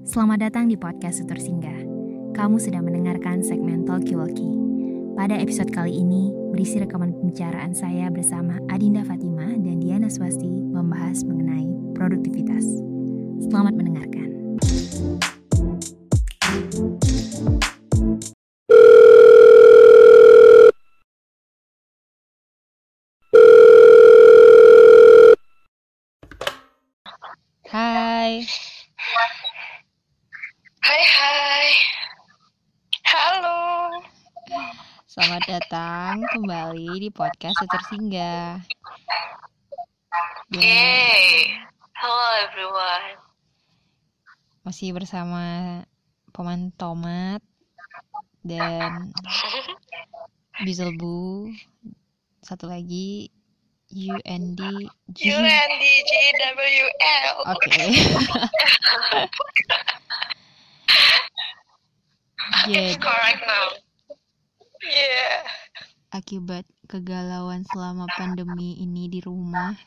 Selamat datang di podcast Sutur Singgah. Kamu sedang mendengarkan segmen Talkie Walkie. Pada episode kali ini, berisi rekaman pembicaraan saya bersama Adinda Fatima dan Diana Swasti membahas mengenai produktivitas. Selamat mendengarkan. Kembali di podcast Sutur Singgah. Yay. Hello everyone. masih bersama Paman Tomat dan Bizelbu. Satu lagi UND G. UNDGWL. Oke. Jadi, Correct now. Yeah. Akibat kegalauan selama pandemi ini di rumah,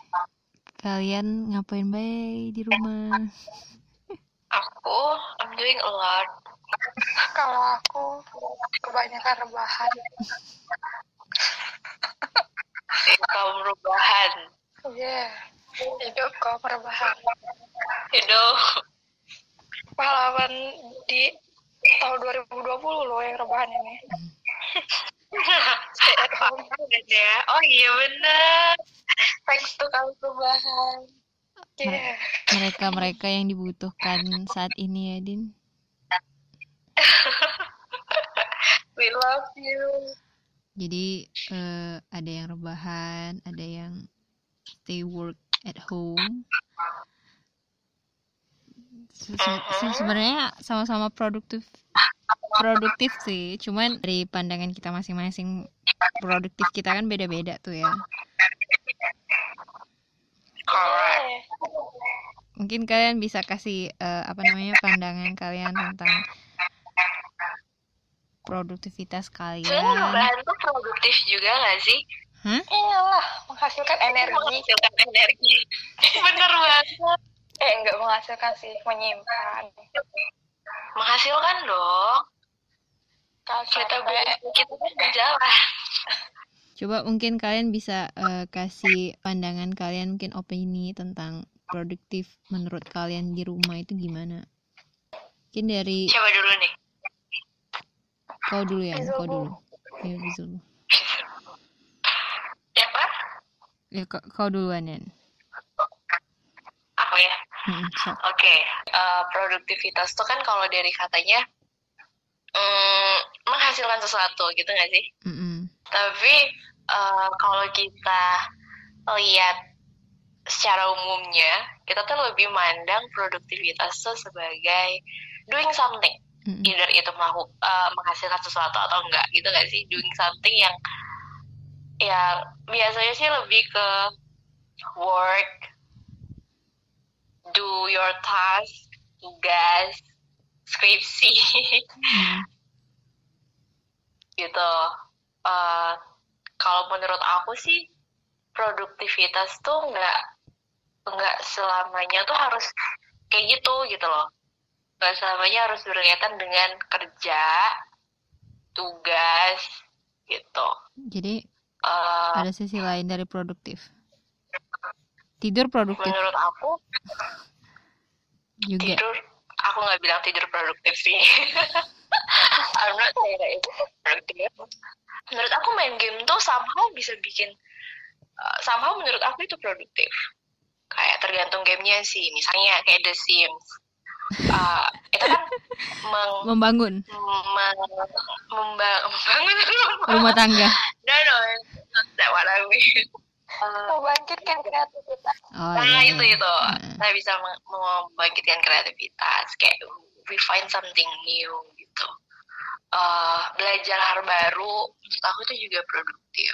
kalian ngapain baik di rumah? Aku, I'm doing a lot. Kalau aku kebanyakan rebahan. Kaum rebahan. Yeah. Hidup kaum rebahan. Hidup. Pahlawan di tahun 2020 loh yang rebahan ini. Stay at home ya. Oh iya bener. Thanks to kaum rebahan. Yeah. Mereka-mereka yang dibutuhkan saat ini ya, Din. We love you. Jadi eh, ada yang rebahan, ada yang stay work at home. Se- se- se- Sebenarnya sama-sama produktif produktif sih, cuman dari pandangan kita masing-masing produktif kita kan beda-beda tuh ya. Correct. Mungkin kalian bisa kasih eh, apa namanya pandangan kalian tentang produktivitas Sebenarnya kalian. rebahan tuh produktif juga gak sih? Hah? Iyalah, menghasilkan energi. Menghasilkan energi. Bener banget. Eh, enggak menghasilkan sih, menyimpan. Menghasilkan dong. Kalau kita kita berjalan. Coba mungkin kalian bisa eh, kasih pandangan kalian, mungkin opini tentang produktif menurut kalian di rumah itu gimana? Mungkin dari Coba dulu nih. kau dulu ya, kau dulu. Ya, Rizal. Ya, Pak? Ya, kau, kau duluan, Yan. Aku ya. Mm-mm, sok. Oke, eh, produktivitas tuh kan kalau dari katanya mm, menghasilkan sesuatu gitu nggak sih? Mm-mm. Tapi eh, kalau kita lihat secara umumnya, kita tuh lebih mandang produktivitas tuh sebagai doing something. Mm-mm. Either itu mau eh, menghasilkan sesuatu atau enggak gitu nggak sih? Doing something yang yang biasanya sih lebih ke work, do your task, tugas, skripsi Mm. gitu. Eh, kalau menurut aku sih produktivitas tuh nggak nggak selamanya tuh harus kayak gitu gitu loh. Nggak selamanya harus berkaitan dengan kerja, tugas gitu. Jadi Eh, ada sisi lain dari produktif. Tidur produktif menurut aku juga. tidur aku nggak bilang tidur produktif sih. I'm not saying that itu produktif. Menurut aku main game tuh somehow bisa bikin uh, somehow menurut aku itu produktif. Kayak tergantung gamenya sih. Misalnya kayak The Sims. Uh, itu kan meng, Membangun memba- membangun rumah tangga. no no it's not what I mean. Uh, membangkitkan kreativitas. Oh, nah iya. itu itu Nah. saya bisa membangkitkan kreativitas kayak we find something new gitu Eh, belajar hal baru menurut aku itu juga produktif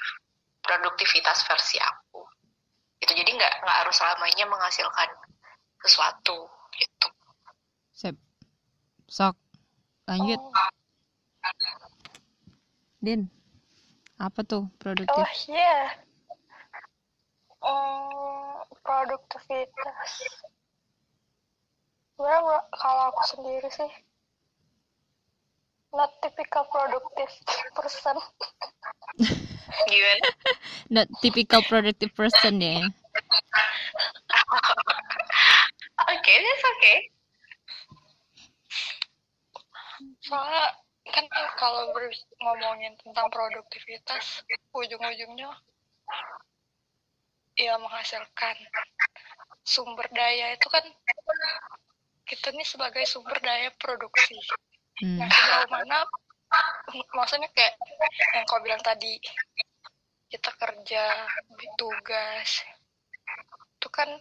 produktivitas versi aku itu jadi nggak nggak harus selamanya menghasilkan sesuatu gitu Sip. Sok. Lanjut. Din. Apa tuh produktif? Oh iya. Hmm, produktivitas. Sebenarnya kalau aku sendiri sih not typical productive person Gimana? Not typical productive person ya. Oke, that's okay. soalnya kan kalau ngomongin tentang produktivitas ujung-ujungnya ya menghasilkan sumber daya itu kan kita nih sebagai sumber daya produksi Hmm. nah sejauh mana maksudnya kayak yang kau bilang tadi kita kerja tugas itu kan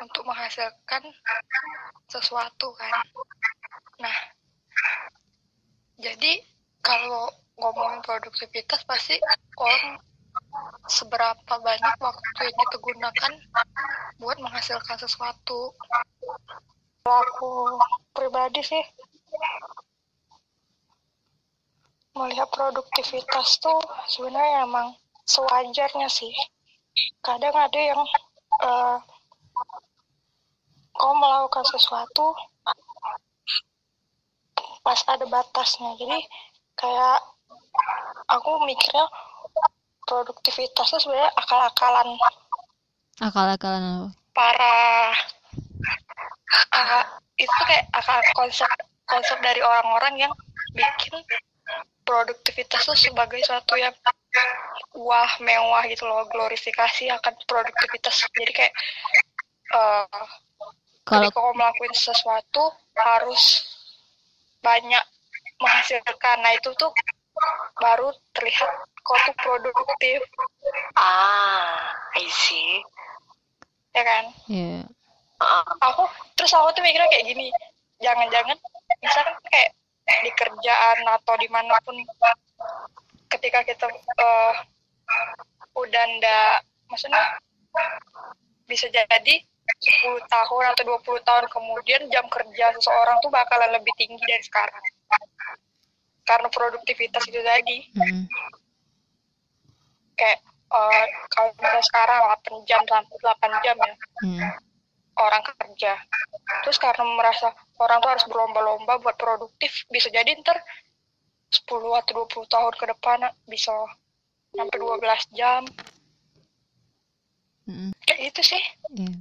untuk menghasilkan sesuatu kan nah jadi kalau ngomongin produktivitas pasti orang seberapa banyak waktu yang kita gunakan buat menghasilkan sesuatu. Aku pribadi sih melihat produktivitas tuh sebenarnya emang sewajarnya sih. Kadang ada yang eh, kau melakukan sesuatu pas ada batasnya. Jadi kayak aku mikirnya produktivitas itu sebenarnya akal-akalan. Akal-akalan para ah, itu kayak akal konsep konsep dari orang-orang yang bikin produktivitas itu sebagai suatu yang wah mewah gitu loh. Glorifikasi akan produktivitas. Jadi kayak eh Kalau kau melakukan sesuatu harus banyak menghasilkan. Nah itu tuh baru terlihat kau tuh produktif. Ah, I see. ya kan? Ya Uh, aku terus aku tuh mikirnya kayak gini jangan-jangan misalkan kayak di kerjaan atau di mana pun ketika kita eh, udah ndak maksudnya bisa jadi 10 tahun atau 20 tahun kemudian jam kerja seseorang tuh bakalan lebih tinggi dari sekarang karena produktivitas itu tadi hmm. kayak eh, kalau misalnya sekarang 8 jam sampai 8 jam ya Hmm. orang kerja. Terus karena merasa orang tuh harus berlomba-lomba buat produktif, bisa jadi ntar 10 atau 20 tahun ke depan bisa sampai 12 jam. Hmm. Kayak gitu sih. ya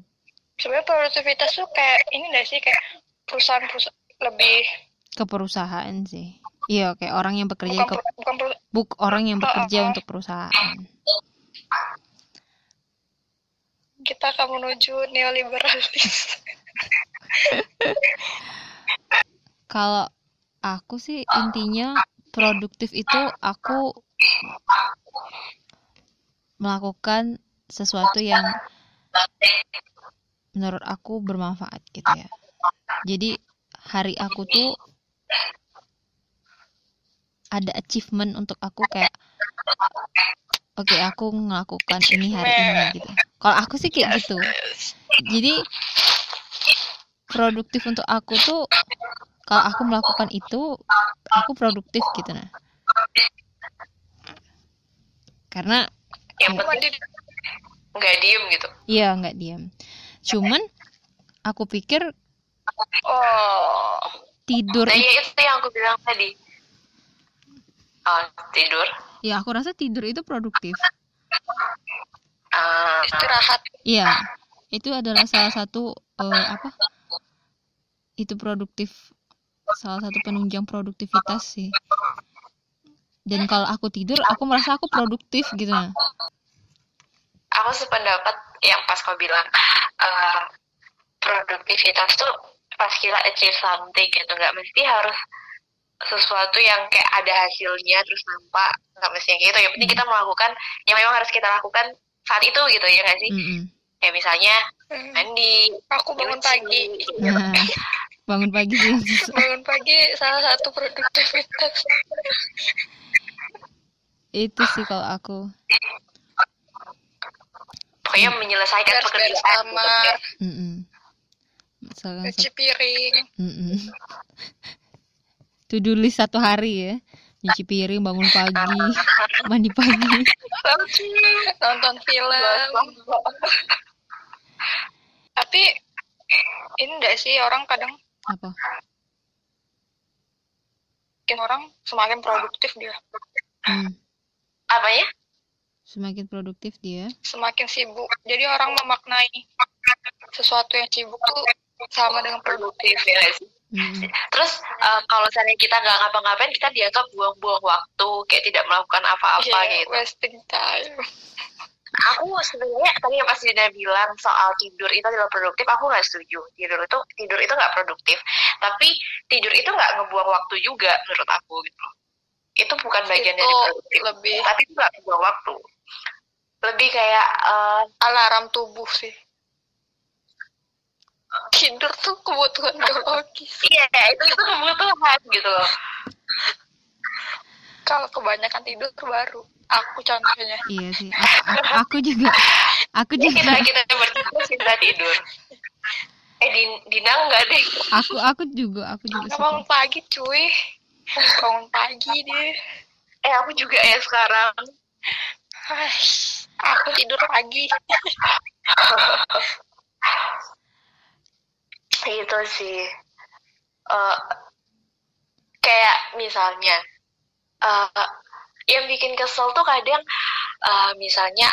Sebenarnya produktivitas tuh kayak ini gak sih kayak perusahaan-perusahaan lebih ke perusahaan sih iya kayak orang yang bekerja bukan ke bukan buk orang yang Oh, bekerja oh, oh. untuk perusahaan kita akan menuju neoliberalis. kalau aku sih intinya produktif itu aku melakukan sesuatu yang menurut aku bermanfaat gitu ya jadi hari aku tuh ada achievement untuk aku kayak oke aku melakukan ini hari ini gitu. Kalau aku sih kayak gitu. Jadi produktif untuk aku tuh kalau aku melakukan itu aku produktif gitu nah. Karena yang penting nggak diem gitu. iya nggak diam cuman aku pikir Oh, tidur Nah, ya itu yang aku bilang tadi. Oh, tidur. ya aku rasa tidur itu produktif. Ah, istirahat. iya itu adalah salah satu eh, apa? Itu produktif salah satu penunjang produktivitas sih. Dan kalau aku tidur aku merasa aku produktif gitu. Aku sependapat yang pas kau bilang eh, produktivitas tuh pas kita achieve something gitu. Nggak mesti harus sesuatu yang kayak ada hasilnya terus nampak nggak mesti yang gitu yang penting kita melakukan yang memang harus kita lakukan saat itu gitu ya nggak sih Mm-mm. kayak misalnya Hmm. mandi Aku bangun nyuci, pagi. gitu. Nah, bangun pagi Bangun pagi salah satu produktivitas. itu sih kalau aku pokoknya menyelesaikan Beres-beres pekerjaan gitu. kamar, Mm-mm. Misalkan cuci piring, Mm-mm. To do list satu hari ya. Nyuci piring, bangun pagi, mandi pagi. nonton film. Tapi ini enggak sih orang kadang Apa? semakin orang semakin produktif dia Hmm. apa ya Semakin produktif dia. semakin sibuk jadi orang memaknai sesuatu yang sibuk tuh sama dengan produktif ya sih Mm-mm. terus eh, kalau misalnya kita nggak ngapa-ngapain kita dianggap buang-buang waktu kayak tidak melakukan apa-apa Iya, gitu. wasting time. Aku sebenarnya tadi yang pas Dina bilang soal tidur itu adalah produktif aku nggak setuju. Tidur itu tidur itu nggak produktif. Tapi tidur itu nggak ngebuang waktu juga menurut aku gitu. Itu bukan bagian dari produktif. lebih tapi itu nggak ngebuang waktu. Lebih kayak eh, alarm tubuh sih tidur tuh kebutuhan biologis iya itu itu kebutuhan gitu loh kalau kebanyakan tidur baru aku contohnya Iya sih. Aku, aku, aku juga. Aku juga. kita kita cinta tidur eh Din, Dina enggak deh Aku aku juga. Aku juga bangun pagi cuy bangun pagi dia eh aku juga ya sekarang Aish, aku tidur pagi itu sih. Eh, kayak misalnya eh, yang bikin kesel tuh kadang eh, misalnya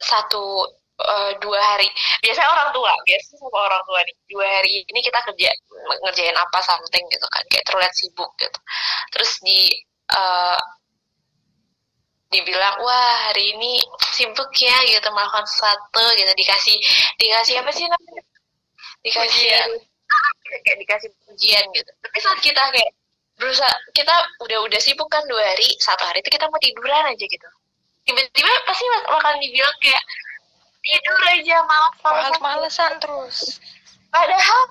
satu eh, dua hari. Biasanya orang tua biasanya sama orang tua nih. Dua hari ini kita kerja ngerjain apa something gitu kan kayak terlihat sibuk gitu. Terus di eh, dibilang wah hari ini sibuk ya gitu melakukan sesuatu gitu. Dikasih dikasih apa sih namanya? Dikasih. kayak dikasih pujian gitu. Tapi saat kita kayak berusaha kita udah udah sibuk kan dua hari satu hari itu kita mau tiduran aja gitu. Tiba-tiba pasti bak- bakalan dibilang kayak tidur aja malas malas. Males-malesan terus. Padahal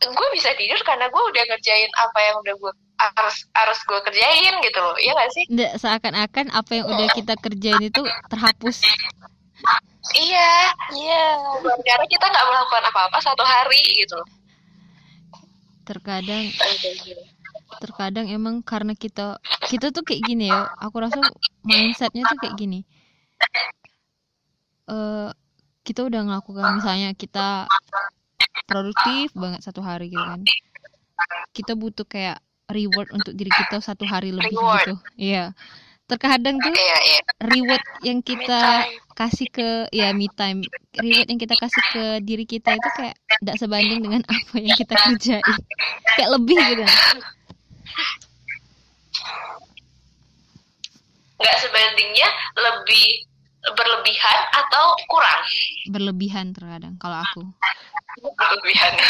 gue bisa tidur karena gue udah ngerjain apa yang udah gue harus harus gue kerjain gitu loh. Iya gak sih? Nggak, seakan-akan apa yang udah kita kerjain itu terhapus. Iya iya karena kita nggak melakukan apa-apa satu hari gitu Terkadang terkadang emang karena kita kita tuh kayak gini ya. Aku rasa mindsetnya tuh kayak gini. eh kita udah ngelakukan misalnya kita produktif banget satu hari gitu kan. Kita butuh kayak reward untuk diri kita satu hari lebih Reward. gitu. Iya. Terkadang tuh iya iya. reward yang kita kasih ke ya me time. Reward yang kita kasih ke diri kita itu kayak tidak sebanding dengan apa yang kita kerjain. Kayak lebih gitu. Nggak sebandingnya lebih berlebihan atau kurang? Berlebihan terkadang kalau aku. Berlebihan.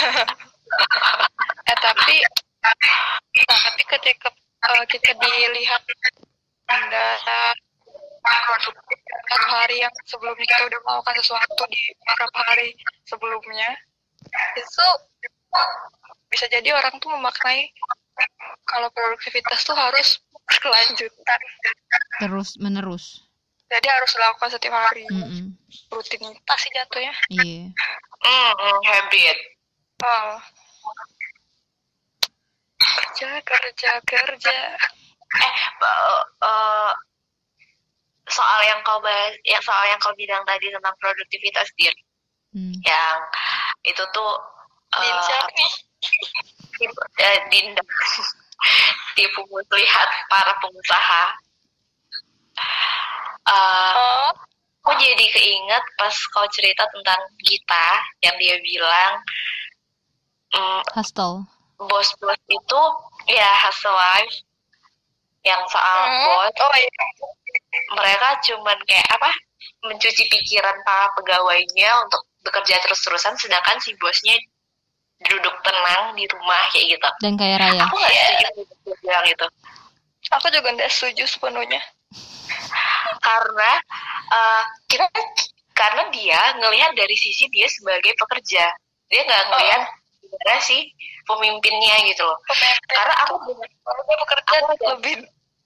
Eh tapi tapi ketika eh, kita dilihat anda produktif satu hari yang sebelumnya kita udah melakukan sesuatu di beberapa hari sebelumnya itu bisa jadi orang tuh memaknai kalau produktivitas tuh harus berkelanjutan. Terus menerus. Jadi harus dilakukan setiap hari. Mm-mm. rutinitas sih jatuhnya. Iya. Hmm, hmm, habit. Oh. kerja kerja kerja eh eh, soal yang kau bahas yang soal yang kau bilang tadi tentang produktivitas diri. Hmm. yang itu tuh eh, dinda. Tipu muslihat para pengusaha. Eh, oh. aku jadi keinget pas kau cerita tentang Gita yang dia bilang mm, hustle. bos-bos itu ya hustle life yang soal Hmm. bos. Oh iya. Mereka cuman kayak apa? Mencuci pikiran para pegawainya untuk bekerja terus-terusan sedangkan si bosnya duduk tenang di rumah kayak gitu. Dan kaya raya. Aku nggak setuju dengan dia bilang itu. Aku juga nggak setuju sepenuhnya. Karena eh, kita karena dia ngelihat dari sisi dia sebagai pekerja. Dia nggak ngelihat gimana sih pemimpinnya gitu loh. Pemimpin. Karena aku dia bekerja Aku lebih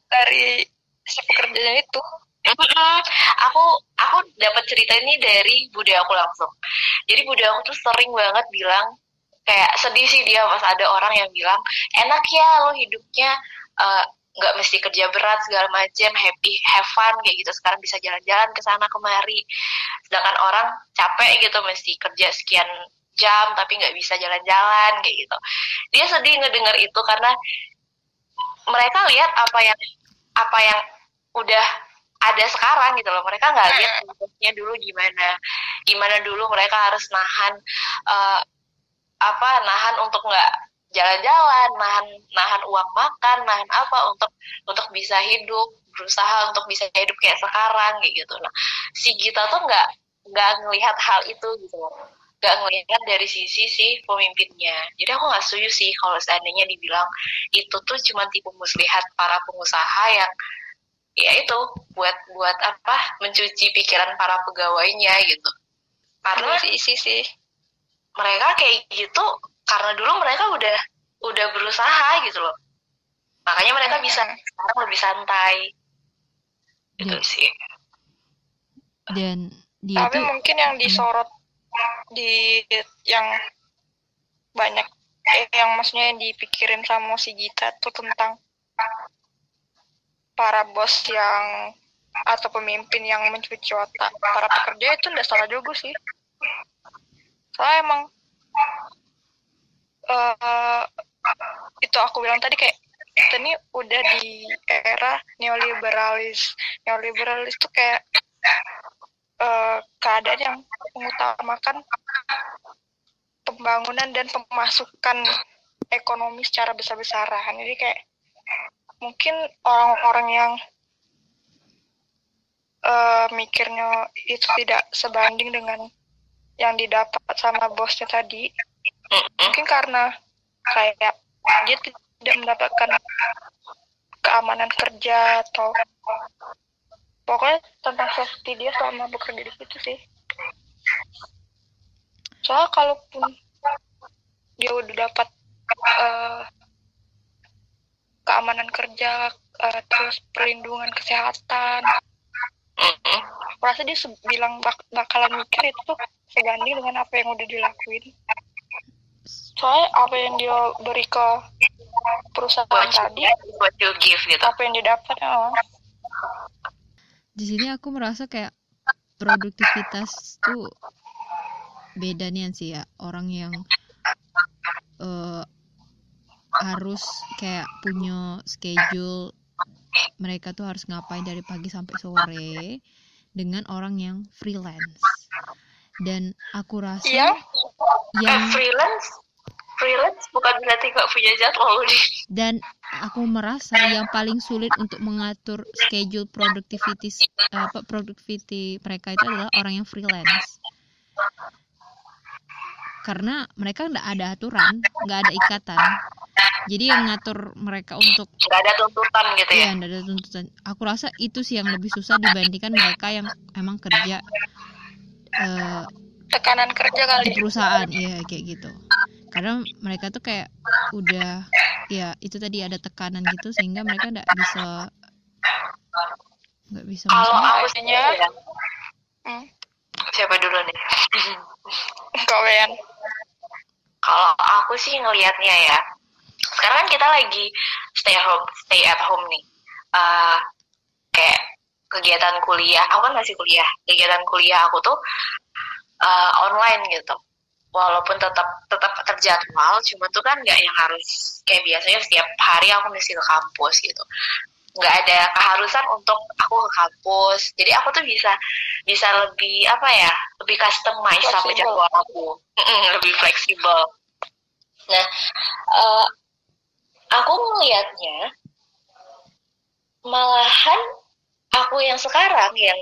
dari si pekerjanya itu. Aku aku dapat cerita ini dari bude aku langsung. Jadi bude aku tuh sering banget bilang kayak sedih sih dia pas ada orang yang bilang enak ya lo hidupnya eh, nggak mesti kerja berat segala macam happy have fun kayak gitu. Sekarang bisa jalan-jalan ke sana kemari. Sedangkan orang capek gitu mesti kerja sekian jam tapi nggak bisa jalan-jalan kayak gitu. Dia sedih ngedenger itu karena mereka lihat apa yang apa yang udah ada sekarang gitu loh. Mereka nggak lihat prosesnya dulu gimana gimana dulu mereka harus nahan uh, apa nahan untuk nggak jalan-jalan nahan nahan uang makan nahan apa untuk untuk bisa hidup berusaha untuk bisa hidup kayak sekarang kayak gitu. Nah si Gita tuh nggak nggak ngelihat hal itu gitu loh nggak ngelihat dari sisi si pemimpinnya. Jadi aku nggak setuju sih kalau seandainya dibilang itu tuh cuma tipu muslihat para pengusaha yang ya itu buat buat apa mencuci pikiran para pegawainya gitu. Karena sih sih sih. mereka kayak gitu karena dulu mereka udah udah berusaha gitu loh. Makanya mereka bisa sekarang lebih santai. Itu Ya. sih. Dan dia tapi tuh mungkin yang disorot di yang banyak eh, yang maksudnya yang dipikirin sama si Gita tuh tentang para bos yang atau pemimpin yang mencuci otak. Para pekerja itu tidak salah juga sih. Soalnya emang eh itu aku bilang tadi kayak kita ini udah di era neoliberalis neoliberalis tuh kayak eh, keadaan yang mengutamakan pembangunan dan pemasukan ekonomi secara besar-besaran. Jadi kayak mungkin orang-orang yang eh, mikirnya itu tidak sebanding dengan yang didapat sama bosnya tadi mungkin karena kayak dia tidak mendapatkan keamanan kerja atau pokoknya tentang safety dia selama bekerja di situ sih. Soalnya kalaupun dia udah dapat eh, keamanan kerja eh, terus perlindungan kesehatan aku rasa dia bilang bak- bakalan mikir itu tuh sebanding dengan apa yang udah dilakuin. Soalnya apa yang dia beri ke perusahaan buat tadi buat you give gitu. apa yang dia dapat oh. Di sini aku merasa kayak produktivitas tuh beda nih sih ya. Orang yang eh, harus kayak punya schedule mereka tuh harus ngapain dari pagi sampai sore dengan orang yang freelance. Dan aku rasa eh, yang freelance freelance bukan berarti nggak punya jadwal dan aku merasa yang paling sulit untuk mengatur schedule productivity apa productivity mereka itu adalah orang yang freelance. Karena mereka nggak ada aturan nggak ada ikatan. Jadi yang ngatur mereka untuk nggak ada tuntutan gitu ya? Ya nggak ada tuntutan. Aku rasa itu sih yang lebih susah dibandingkan mereka yang emang kerja eh, tekanan kerja kali. di perusahaan. Iya kayak gitu karena mereka tuh kayak udah ya itu tadi ada tekanan gitu sehingga mereka nggak bisa nggak bisa kalau maksudnya- aku sih ya. Hmm. siapa dulu nih? Kawan kalau aku sih ngelihatnya ya sekarang kan kita lagi stay home stay at home nih. Eh, kayak kegiatan kuliah aku kan masih kuliah. Kegiatan kuliah aku tuh eh, online gitu walaupun tetap tetap terjadwal cuma tuh kan nggak yang harus kayak biasanya setiap hari aku mesti ke kampus gitu. Nggak ada keharusan untuk aku ke kampus. Jadi aku tuh bisa bisa lebih apa ya lebih customize sama jadwal aku. Mm-mm, lebih fleksibel. Nah eh, aku melihatnya malahan aku yang sekarang yang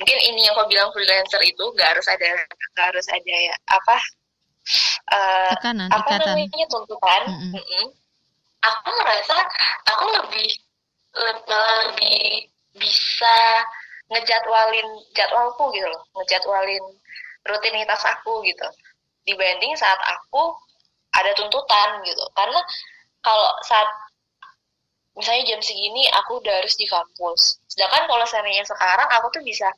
mungkin ini yang kau bilang freelancer itu nggak harus ada nggak harus ada ya apa eh, tekanan apa ikatan namanya tuntutan Mm-mm. Mm-mm. aku ngerasa aku lebih le- lebih bisa ngejadwalin jadwalku gitu loh ngejadwalin rutinitas aku gitu dibanding saat aku ada tuntutan gitu karena kalau saat misalnya jam segini aku udah harus di kampus. Sedangkan kalau seandainya sekarang aku tuh bisa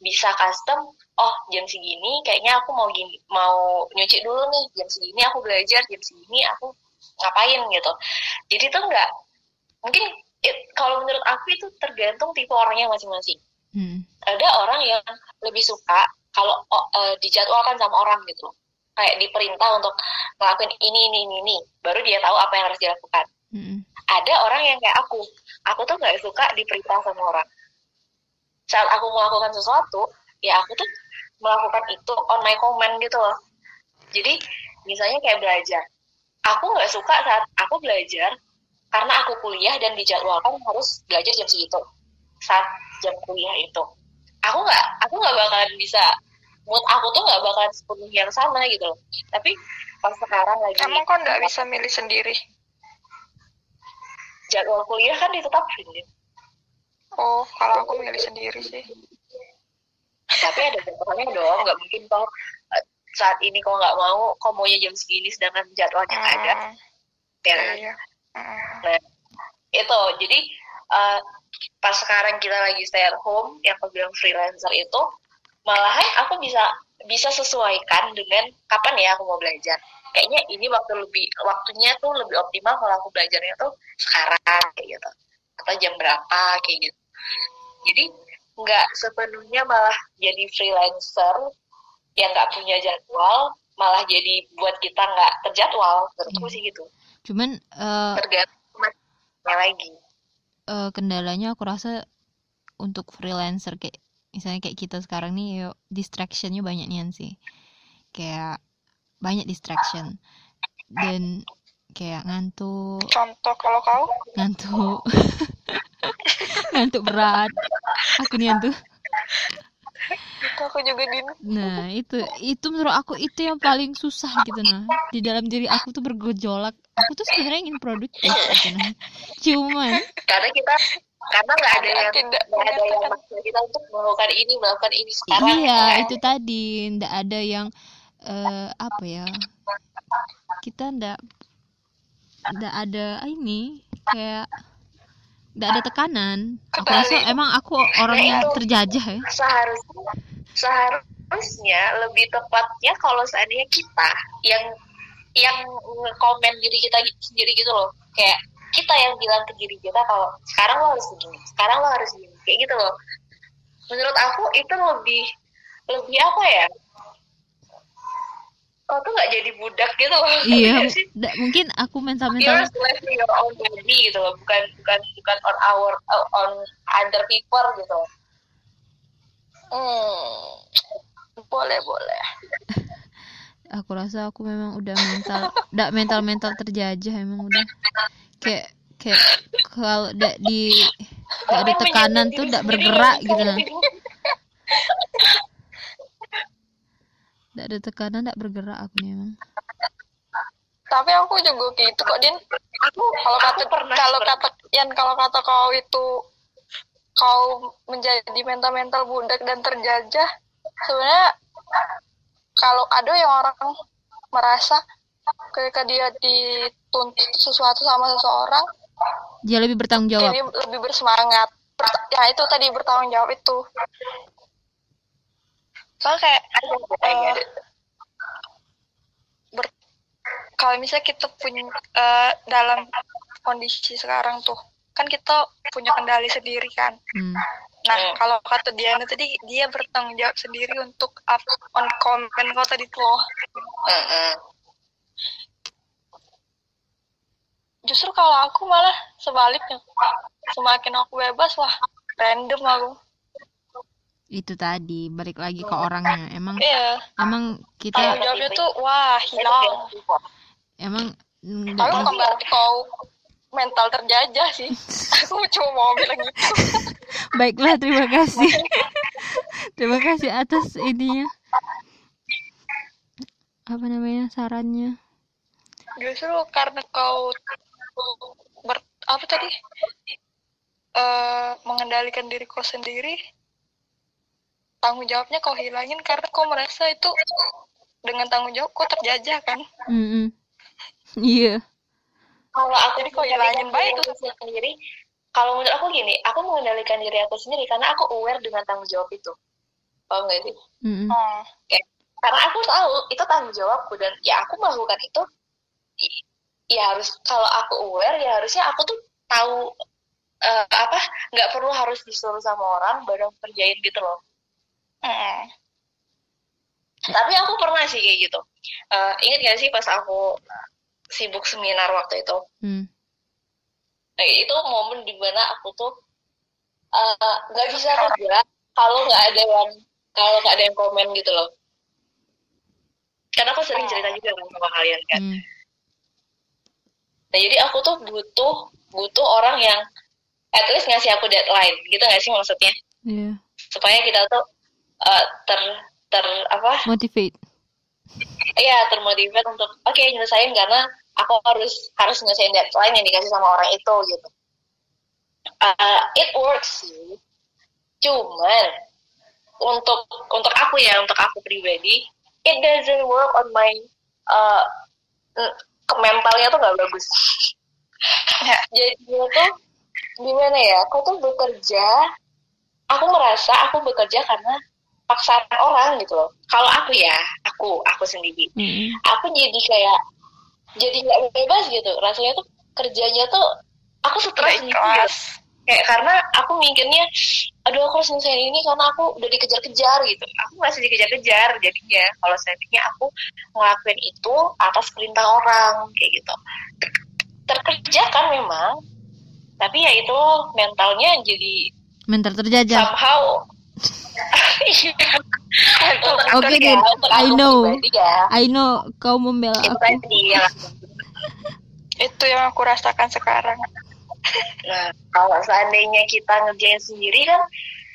bisa custom oh jam segini kayaknya aku mau gini mau nyuci dulu nih jam segini aku belajar jam segini aku ngapain gitu. Jadi tuh nggak mungkin it- kalau menurut aku itu tergantung tipe orangnya masing-masing. Hmm. ada orang yang lebih suka kalau eh, dijadwalkan sama orang gitu kayak diperintah untuk ngelakuin ini ini ini ini. Baru dia tahu apa yang harus dilakukan Mm-mm. ada orang yang kayak aku. Aku tuh nggak suka diperintah sama orang. Saat aku melakukan sesuatu ya aku tuh melakukan itu on my command gitu loh. Jadi misalnya kayak belajar. Aku nggak suka saat aku belajar karena aku kuliah dan dijadwalkan harus belajar jam segitu. Saat jam kuliah itu. Aku nggak aku nggak bakalan bisa mood aku tuh nggak bakalan sepenuhnya yang sama gitu loh. Tapi pas sekarang lagi Emang kok nggak bisa milih sendiri? Jadwal kuliah kan ditetapin Din. Oh, kalau aku milih sendiri sih. tapi ada jadwalnya dong nggak mungkin kok eh, saat ini kok nggak mau kok maunya jam segini sedangkan jadwalnya nggak ada Hmm, ya kan? iya. Hmm. Nah, itu jadi eh, pas sekarang kita lagi stay at home yang aku bilang freelancer itu malahan aku bisa bisa sesuaikan dengan kapan ya aku mau belajar kayaknya ini waktu lebih waktunya tuh lebih optimal kalau aku belajarnya tuh sekarang kayak gitu. Atau jam berapa kayak gitu. Jadi nggak sepenuhnya malah jadi freelancer yang nggak punya jadwal malah jadi buat kita nggak terjadwal. Menurutku Hmm. sih gitu. Cuman eh, tergantung lagi. eh, kendalanya aku rasa untuk freelancer kayak misalnya kayak kita sekarang nih yuk distractionnya banyak nian sih. Kayak banyak distraction. Dan kayak ngantuk. Contoh kalau kau, ngantuk. Ngantuk berat. Aku nih ngantuk. Itu aku juga din. nah itu itu menurut aku itu yang paling susah gitu nah. Di dalam diri aku tuh bergejolak. Aku tuh sebenarnya ingin produktif gitu nah. Cuman karena kita karena nggak ada yang Tidak nggak ada yang maksa kita untuk melakukan ini melakukan ini sekarang. Iya kan? itu tadi. Ndak ada yang eh, apa ya kita ndak ndak ada ini kayak ndak ada tekanan. Aku rasa emang aku orang Nah, terjajah ya. seharusnya seharusnya lebih tepatnya kalau seandainya kita yang yang komen diri kita sendiri gitu loh. Kayak kita yang bilang ke diri kita kalau sekarang lo harus begini sekarang lo harus begini kayak gitu loh. Menurut aku itu lebih lebih apa ya kau tuh nggak jadi budak gitu loh. Iya nggak sih? mungkin aku mental you're slave to your own body gitu loh. Bukan bukan bukan on our on other people gitu. Hmm, boleh boleh. aku rasa aku memang udah mental ndak mental mental terjajah emang udah. Kayak kayak kalau ndak di ndak ada tekanan tuh ndak bergerak gitu nah ndak ada tekanan ndak bergerak aku nih emang Tapi aku juga gitu kok din. aku Kalau aku kata pernah kalau kata Yan kalau kata kau itu kau menjadi mental-mental budak dan terjajah, sebenarnya kalau ada yang orang merasa ketika dia dituntut sesuatu sama seseorang, dia lebih bertanggung jawab ini lebih bersemangat. Ber- Ya itu tadi bertanggung jawab itu. Soalnya kayak eh, ber- kalau misalnya kita punya eh, dalam kondisi sekarang tuh kan kita punya kendali sendiri kan. hmm. Nah Hmm. kalau kata Diana tadi dia bertanggung jawab sendiri untuk up on comment kau tadi tuh loh. Heeh. Justru kalau aku malah sebaliknya semakin aku bebas wah random aku. Itu tadi balik lagi ke orangnya. Emang Iya. emang kita tanggung jawabnya tuh wah hilang. emang nggak Tapi bukan berarti kau mental terjajah sih. aku cuma mau bilang gitu. baiklah terima kasih. Terima kasih atas ininya. Apa namanya sarannya? Justru karena kau ber, apa tadi? Eh mengendalikan diri kau sendiri, tanggung jawabnya kau hilangin karena kau merasa itu dengan tanggung jawab kau terjajah kan. Iya kalau aku Jadi kok mengendalikan hilangin baik aku sendiri kalau menurut aku gini aku mengendalikan diri aku sendiri karena aku aware dengan tanggung jawab itu paham nggak sih Mm-mm. Hmm. karena aku tahu itu tanggung jawabku dan ya aku melakukan itu ya harus kalau aku aware ya harusnya aku tuh tahu eh, apa nggak perlu harus disuruh sama orang baru kerjain gitu loh Hmm. tapi aku pernah sih kayak gitu Eh, ingat gak sih pas aku sibuk seminar waktu itu Hmm. nah, itu momen di mana aku tuh eh, nggak uh, bisa kerja kalau nggak ada yang kalau nggak ada yang komen gitu loh karena aku sering cerita juga kan sama kalian kan hmm. nah jadi aku tuh butuh butuh orang yang at least ngasih aku deadline gitu nggak sih maksudnya yeah. supaya kita tuh uh, ter ter apa motivate Iya termotivate untuk oke okay, nyelesain karena aku harus harus nyelesain deadline yang dikasih sama orang itu gitu. Uh, it works sih, cuman untuk untuk aku ya untuk aku pribadi it doesn't work on my uh, mentalnya tuh nggak bagus. Jadi tuh gimana ya? Aku tuh bekerja, aku merasa aku bekerja karena paksaan orang gitu loh. Kalau aku ya, aku aku sendiri, mm. aku jadi kayak jadi nggak bebas gitu. Rasanya tuh kerjanya tuh aku stres nih kayak karena aku mikirnya aduh aku harus selesai ini karena aku udah dikejar-kejar gitu. Aku masih dikejar-kejar jadinya. Kalau seandainya aku ngelakuin itu atas perintah orang kayak gitu. Terkerja kan memang tapi ya itu mentalnya jadi mental terjajah. somehow Oke okay, ya, I know, ya. I know kau membela itu aku. Ya. itu yang aku rasakan sekarang. Nah, kalau seandainya kita ngerjain sendiri kan,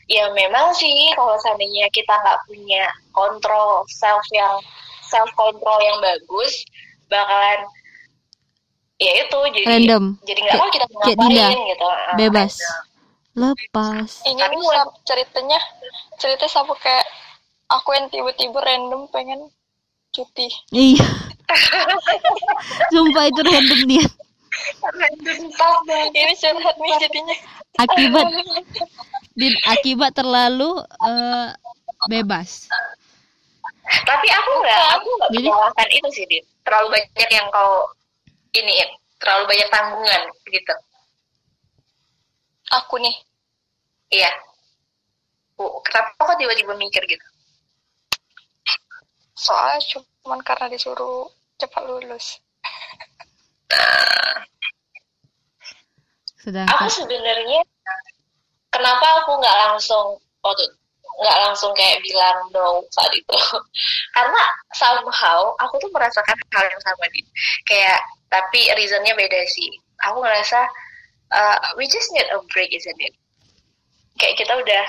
ya memang sih kalau seandainya kita nggak punya kontrol self yang self control yang bagus, bakalan ya itu jadi random jadi nggak tahu kita ngapain gitu ah, bebas lepas. Ini bisa ceritanya cerita sama kayak aku yang tiba-tiba random pengen cuti. Iya. Sumpah itu random dia ini curhat nih jadinya. Akibat. Din akibat terlalu uh, bebas. Tapi aku nggak aku nggak menyalahkan itu sih din. Terlalu banyak yang kau ini terlalu banyak tanggungan gitu aku nih. Iya. Oh, kenapa kok tiba-tiba mikir gitu? Soalnya cuma karena disuruh cepat lulus. Sedangkan... Aku sebenarnya kenapa aku nggak langsung waktu nggak langsung kayak bilang no saat itu karena somehow aku tuh merasakan hal yang sama di kayak tapi reasonnya beda sih. Aku ngerasa uh, we just need a break isn't it? Kayak kita udah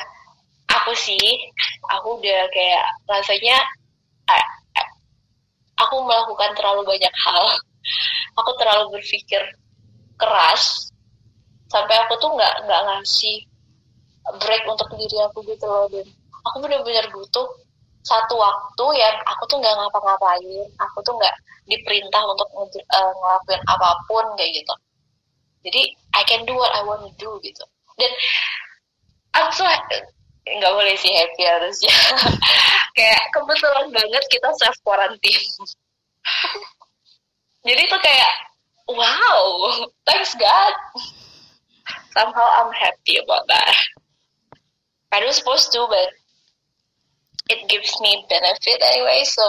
aku sih aku udah kayak rasanya uh, aku melakukan terlalu banyak hal. Aku terlalu berpikir keras sampai aku tuh nggak nggak ngasih break untuk diri aku gitu loh dan aku benar-benar butuh satu waktu yang aku tuh nggak ngapa-ngapain aku tuh nggak diperintah untuk uh, ngelakuin apa pun kayak gitu jadi I can do what I want to do gitu. Dan aku nggak boleh sih happy harusnya. Kayak kebetulan banget kita self quarantine jadi itu kayak wow thanks God. Somehow I'm happy about that. I was supposed to but it gives me benefit anyway so.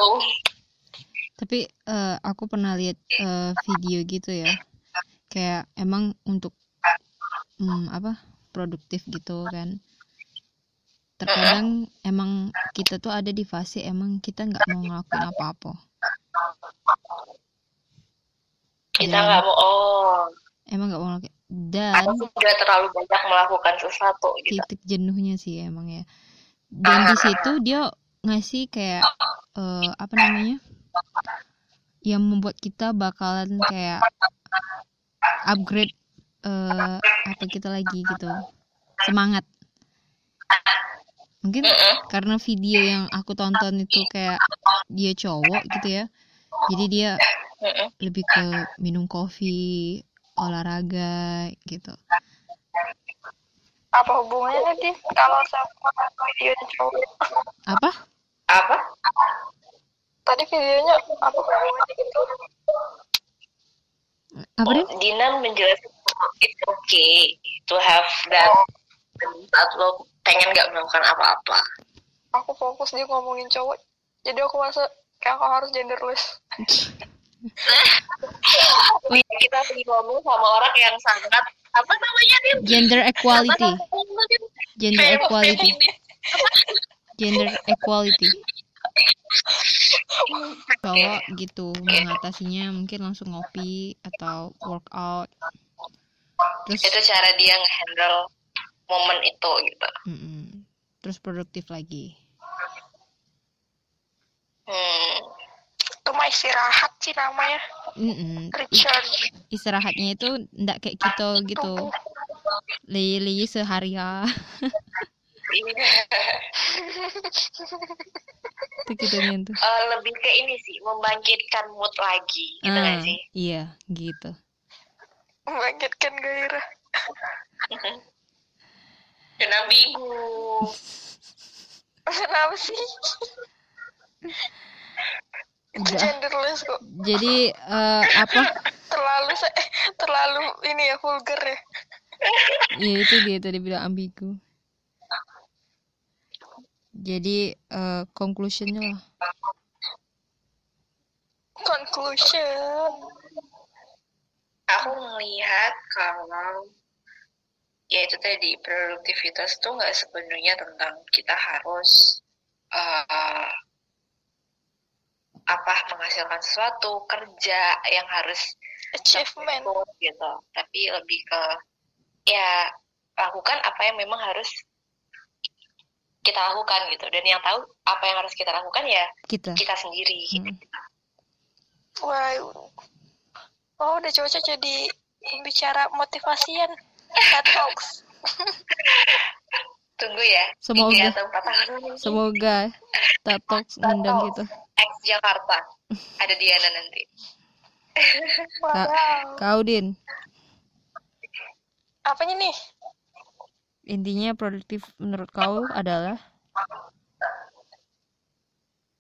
Tapi uh, aku pernah lihat uh, video gitu ya kayak emang untuk um, apa produktif gitu kan. Terkadang emang kita tuh ada di fase emang kita nggak mau ngelakuin apa-apa. Kita nggak mau oh. Emang nggak mau ngelakuin dan aku sudah terlalu banyak melakukan sesuatu gitu. titik jenuhnya sih emang ya. Dan di situ dia ngasih kayak uh, apa namanya yang membuat kita bakalan kayak upgrade uh, apa kita lagi gitu. Semangat. Mungkin karena video yang aku tonton itu kayak dia cowok gitu ya. Jadi dia lebih ke minum kopi olahraga gitu. Apa hubungannya nanti kalau sama video cowok? Apa? Apa? Tadi videonya apa hubungannya gitu apa oh, Dina menjelaskan it's okay to have that saat lo pengen nggak melakukan apa-apa. Aku fokus dia ngomongin cowok jadi aku merasa kayak aku harus genderless. Kita lagi ngomong sama orang yang sangat apa namanya Dim? gender equality. gender equality. gender equality cowok gitu mengatasinya mungkin langsung ngopi atau workout terus itu cara dia ngehandle momen itu gitu mm-mm. terus produktif lagi hmm. Itu mah istirahat sih namanya. Mm-mm. I- Recharge istirahatnya itu ndak kayak kita gitu tubuh. leye-leye seharian itu gitu tuh Eh, lebih ke ini sih membangkitkan mood lagi gitu Ah, sih iya gitu Membangkitkan gairah. dan ambigu Kenapa sih? Itu genderless kok. jadi eh, apa Terlalu eh, terlalu ini ya vulgar ya. ya itu dia tadi bilang ambigu jadi eh, conclusionnya lah Conclusion. aku melihat kalau ya itu tadi produktivitas tuh nggak sepenuhnya tentang kita harus eh, apa menghasilkan sesuatu kerja yang harus Achievement. gitu tapi lebih ke ya lakukan apa yang memang harus kita lakukan gitu dan yang tahu apa yang harus kita lakukan ya kita kita sendiri gitu. Hmm. Wow. Oh, udah cocok jadi pembicara motivasian. TED Talks. tunggu ya Semoga. atau semoga Tatok ngundang gitu ex Jakarta ada Diana nanti Kak, Wow. kau din Apanya nih? Intinya produktif menurut kau adalah?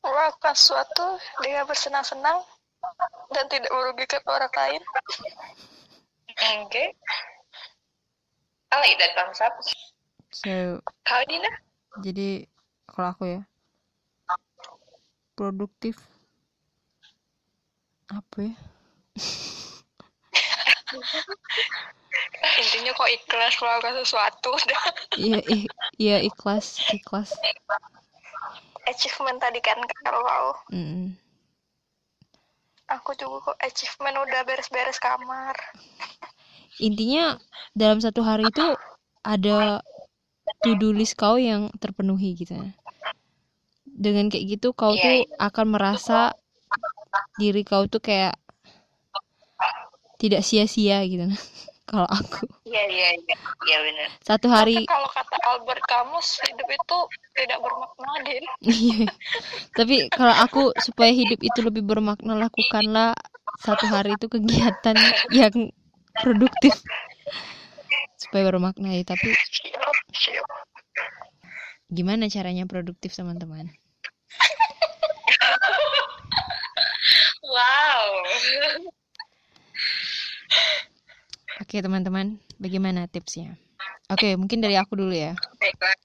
Melakukan sesuatu dengan bersenang-senang dan tidak merugikan orang lain. oke I like that concept so kau Dina? jadi kalau aku ya. Produktif. Apa ya Intinya kok ikhlas melakukan sesuatu. iya i- iya ikhlas ikhlas achievement tadi kan kalau. Mm. Aku juga kok achievement udah beres-beres kamar. intinya dalam satu hari itu ada to do list kau yang terpenuhi gitu ya. dengan kayak gitu kau Iya, tuh akan merasa diri kau tuh kayak tidak sia-sia gitu kalau aku iya iya iya iya benar satu Tapi hari kalau kata Albert Camus, hidup itu tidak bermakna, Din. Iya. Tapi kalau aku supaya hidup itu lebih bermakna lakukanlah satu hari itu kegiatan yang produktif supaya bermakna ya. Tapi gimana caranya produktif teman-teman? wow Oke teman-teman, bagaimana tipsnya? Oke, mungkin dari aku dulu ya. baiklah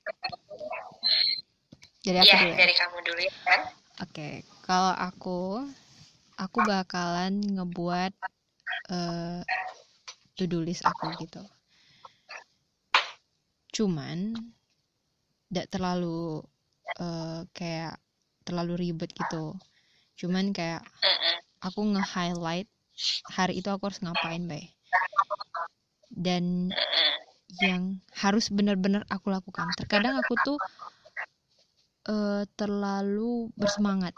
Dari aku ya dulu. ya. dari kamu dulu ya kan Oke, kalau aku, aku bakalan ngebuat eh to-do list aku gitu. Cuman, tidak terlalu eh, kayak terlalu ribet gitu. Cuman kayak aku nge-highlight hari itu aku harus ngapain, bay. Dan yang harus benar-benar aku lakukan. Terkadang aku tuh eh, terlalu bersemangat,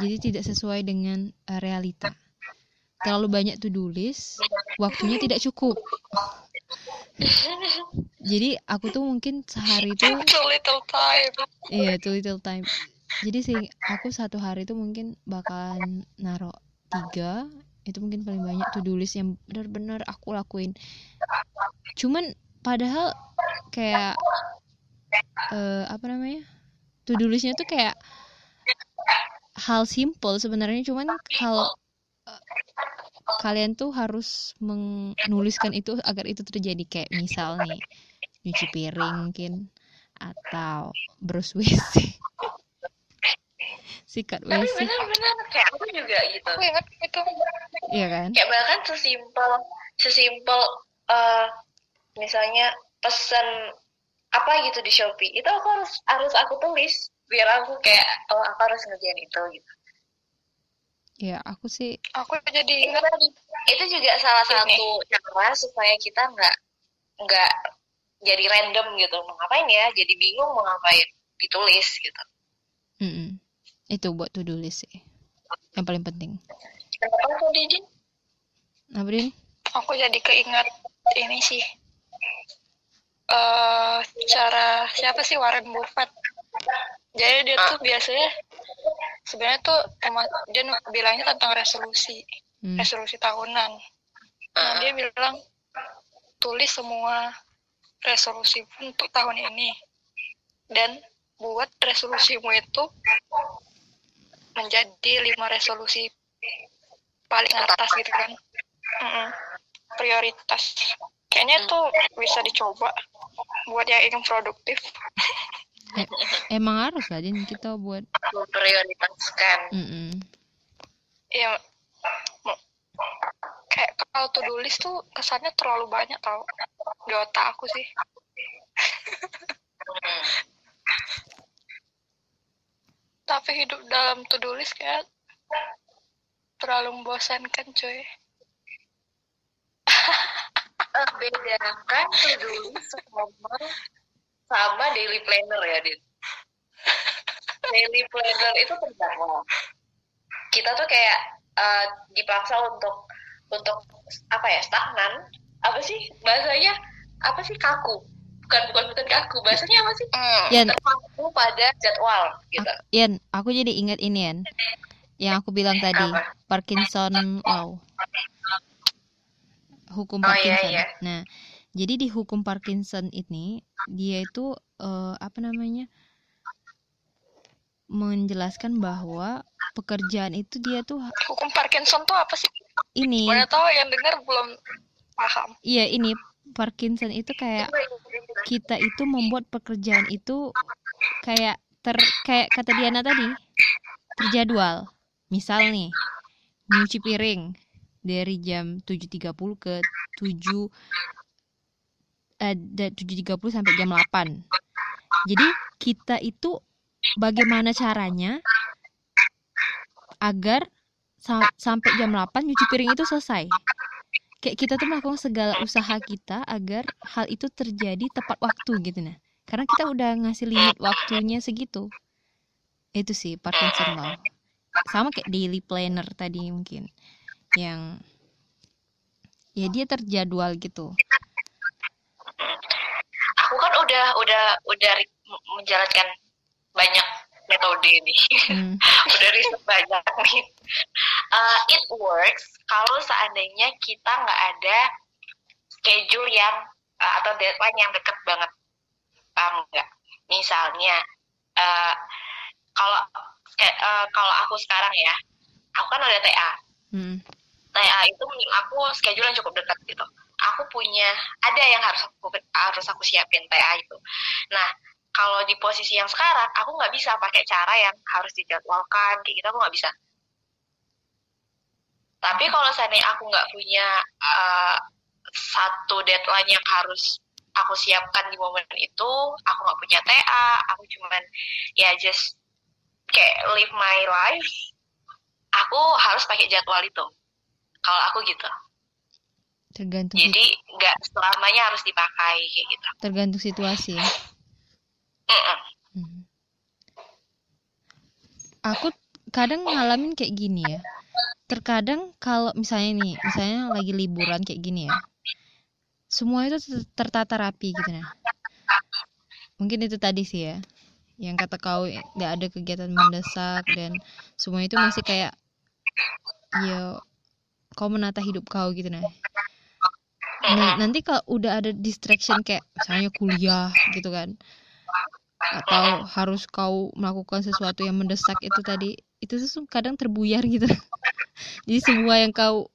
jadi tidak sesuai dengan eh, realita. Terlalu banyak to-do list, waktunya tidak cukup. Jadi aku tuh mungkin sehari itu, Too little time. iya too little time. Jadi sih aku satu hari itu mungkin bakalan naro tiga, itu mungkin paling banyak to-do list yang benar-benar aku lakuin. Cuman padahal kayak eh, apa namanya to do listnya tuh kayak hal simple sebenarnya. Cuman kalau eh, kalian tuh harus menuliskan itu agar itu terjadi. Kayak misal nih nyuci piring mungkin atau brush WC sikat tapi WC benar-benar kayak aku juga gitu. Aku ingat itu. iya kan? Kayak bahkan sesimpel sesimpel eh misalnya pesan apa gitu di Shopee itu aku harus harus aku tulis biar aku kayak oh aku harus ngerjain itu gitu. Ya aku sih Aku jadi ingat itu juga salah Ini. satu cara supaya kita nggak nggak jadi random gitu. Mau ngapain ya? Jadi bingung mau ngapain ditulis gitu. Mm-mm. Itu buat to do list sih yang paling penting. Kenapa tuh Didin? Apa Din? aku jadi keinget ini sih. Eh cara siapa sih Warren Buffett? Jadi dia tuh biasanya sebenarnya tuh dia bilangnya tentang resolusi Hmm. resolusi tahunan. Nah dia bilang tulis semua resolusi untuk tahun ini. Dan buat resolusimu itu menjadi lima resolusi paling atas gitu kan. Mm-mm. prioritas. Kayaknya itu bisa dicoba buat yang ingin produktif. E- emang harus lah Din kita buat. Memprioritaskan. Mm-mm. ya m- kayak kalau list tuh kesannya terlalu banyak tau di otak aku sih Hmm. Tapi hidup dalam to do list kayak terlalu membosankan cuy Eh, bedakan to do list sama sama daily planner ya Din daily planner itu terdakwa kita tuh kayak eh, dipaksa untuk untuk apa ya stagnan. Apa sih bahasanya? Apa sih kaku bukan bukan bukan kaku bahasanya apa sih? Yan, terpaku pada jadwal gitu. Aku, Yan, aku jadi ingat ini Yan. Yang aku bilang tadi Apa? Parkinson law. Hukum Oh, iya, Parkinson. iya. nah jadi di hukum Parkinson ini dia itu eh, apa namanya menjelaskan bahwa pekerjaan itu dia tuh hukum Parkinson tuh apa sih? Ini. Mana tahu yang dengar belum paham? Iya ini Parkinson itu kayak kita itu membuat pekerjaan itu kayak ter kayak kata Diana tadi terjadwal. Misal nih nyuci piring dari jam 7.30 ke 7 eh, da- 7.30 sampai jam 8 jadi kita itu bagaimana caranya agar sa- sampai jam 8 nyuci piring itu selesai kayak kita tuh melakukan segala usaha kita agar hal itu terjadi tepat waktu gitu nah. Karena kita udah ngasih limit waktunya segitu. Itu sih Parkinson law sama kayak daily planner tadi mungkin yang ya dia terjadwal gitu. Aku kan udah udah udah menjalankan banyak metode nih. Hmm, udah riset banyak nih. Uh, it works kalau seandainya kita nggak ada schedule yang uh, atau deadline yang deket banget paham nggak misalnya uh, kalau kayak, uh, kalau aku sekarang ya aku kan udah TA hmm, TA itu menurut aku schedule yang cukup dekat gitu. Aku punya ada yang harus aku harus aku siapin TA itu. Nah kalau di posisi yang sekarang aku nggak bisa pakai cara yang harus dijadwalkan kayak gitu aku nggak bisa. Tapi kalau seandainya aku nggak punya uh, satu deadline yang harus aku siapkan di momen itu, aku nggak punya TA, aku cuman ya just kayak live my life, aku harus pakai jadwal itu kalau aku gitu tergantung jadi nggak selamanya harus dipakai kayak gitu tergantung situasi ya. Hmm. Aku kadang ngalamin kayak gini ya. Terkadang kalau misalnya nih, misalnya lagi liburan kayak gini ya. Semua itu ter- tertata rapi gitu nah. Mungkin itu tadi sih ya. Yang kata kau nggak ada kegiatan mendesak dan semua itu masih kayak ya kau menata hidup kau gitu nah. Nah, nanti kalau udah ada distraction kayak misalnya kuliah gitu kan atau harus kau melakukan sesuatu yang mendesak itu tadi itu tuh kadang terbuyar gitu jadi semua yang kau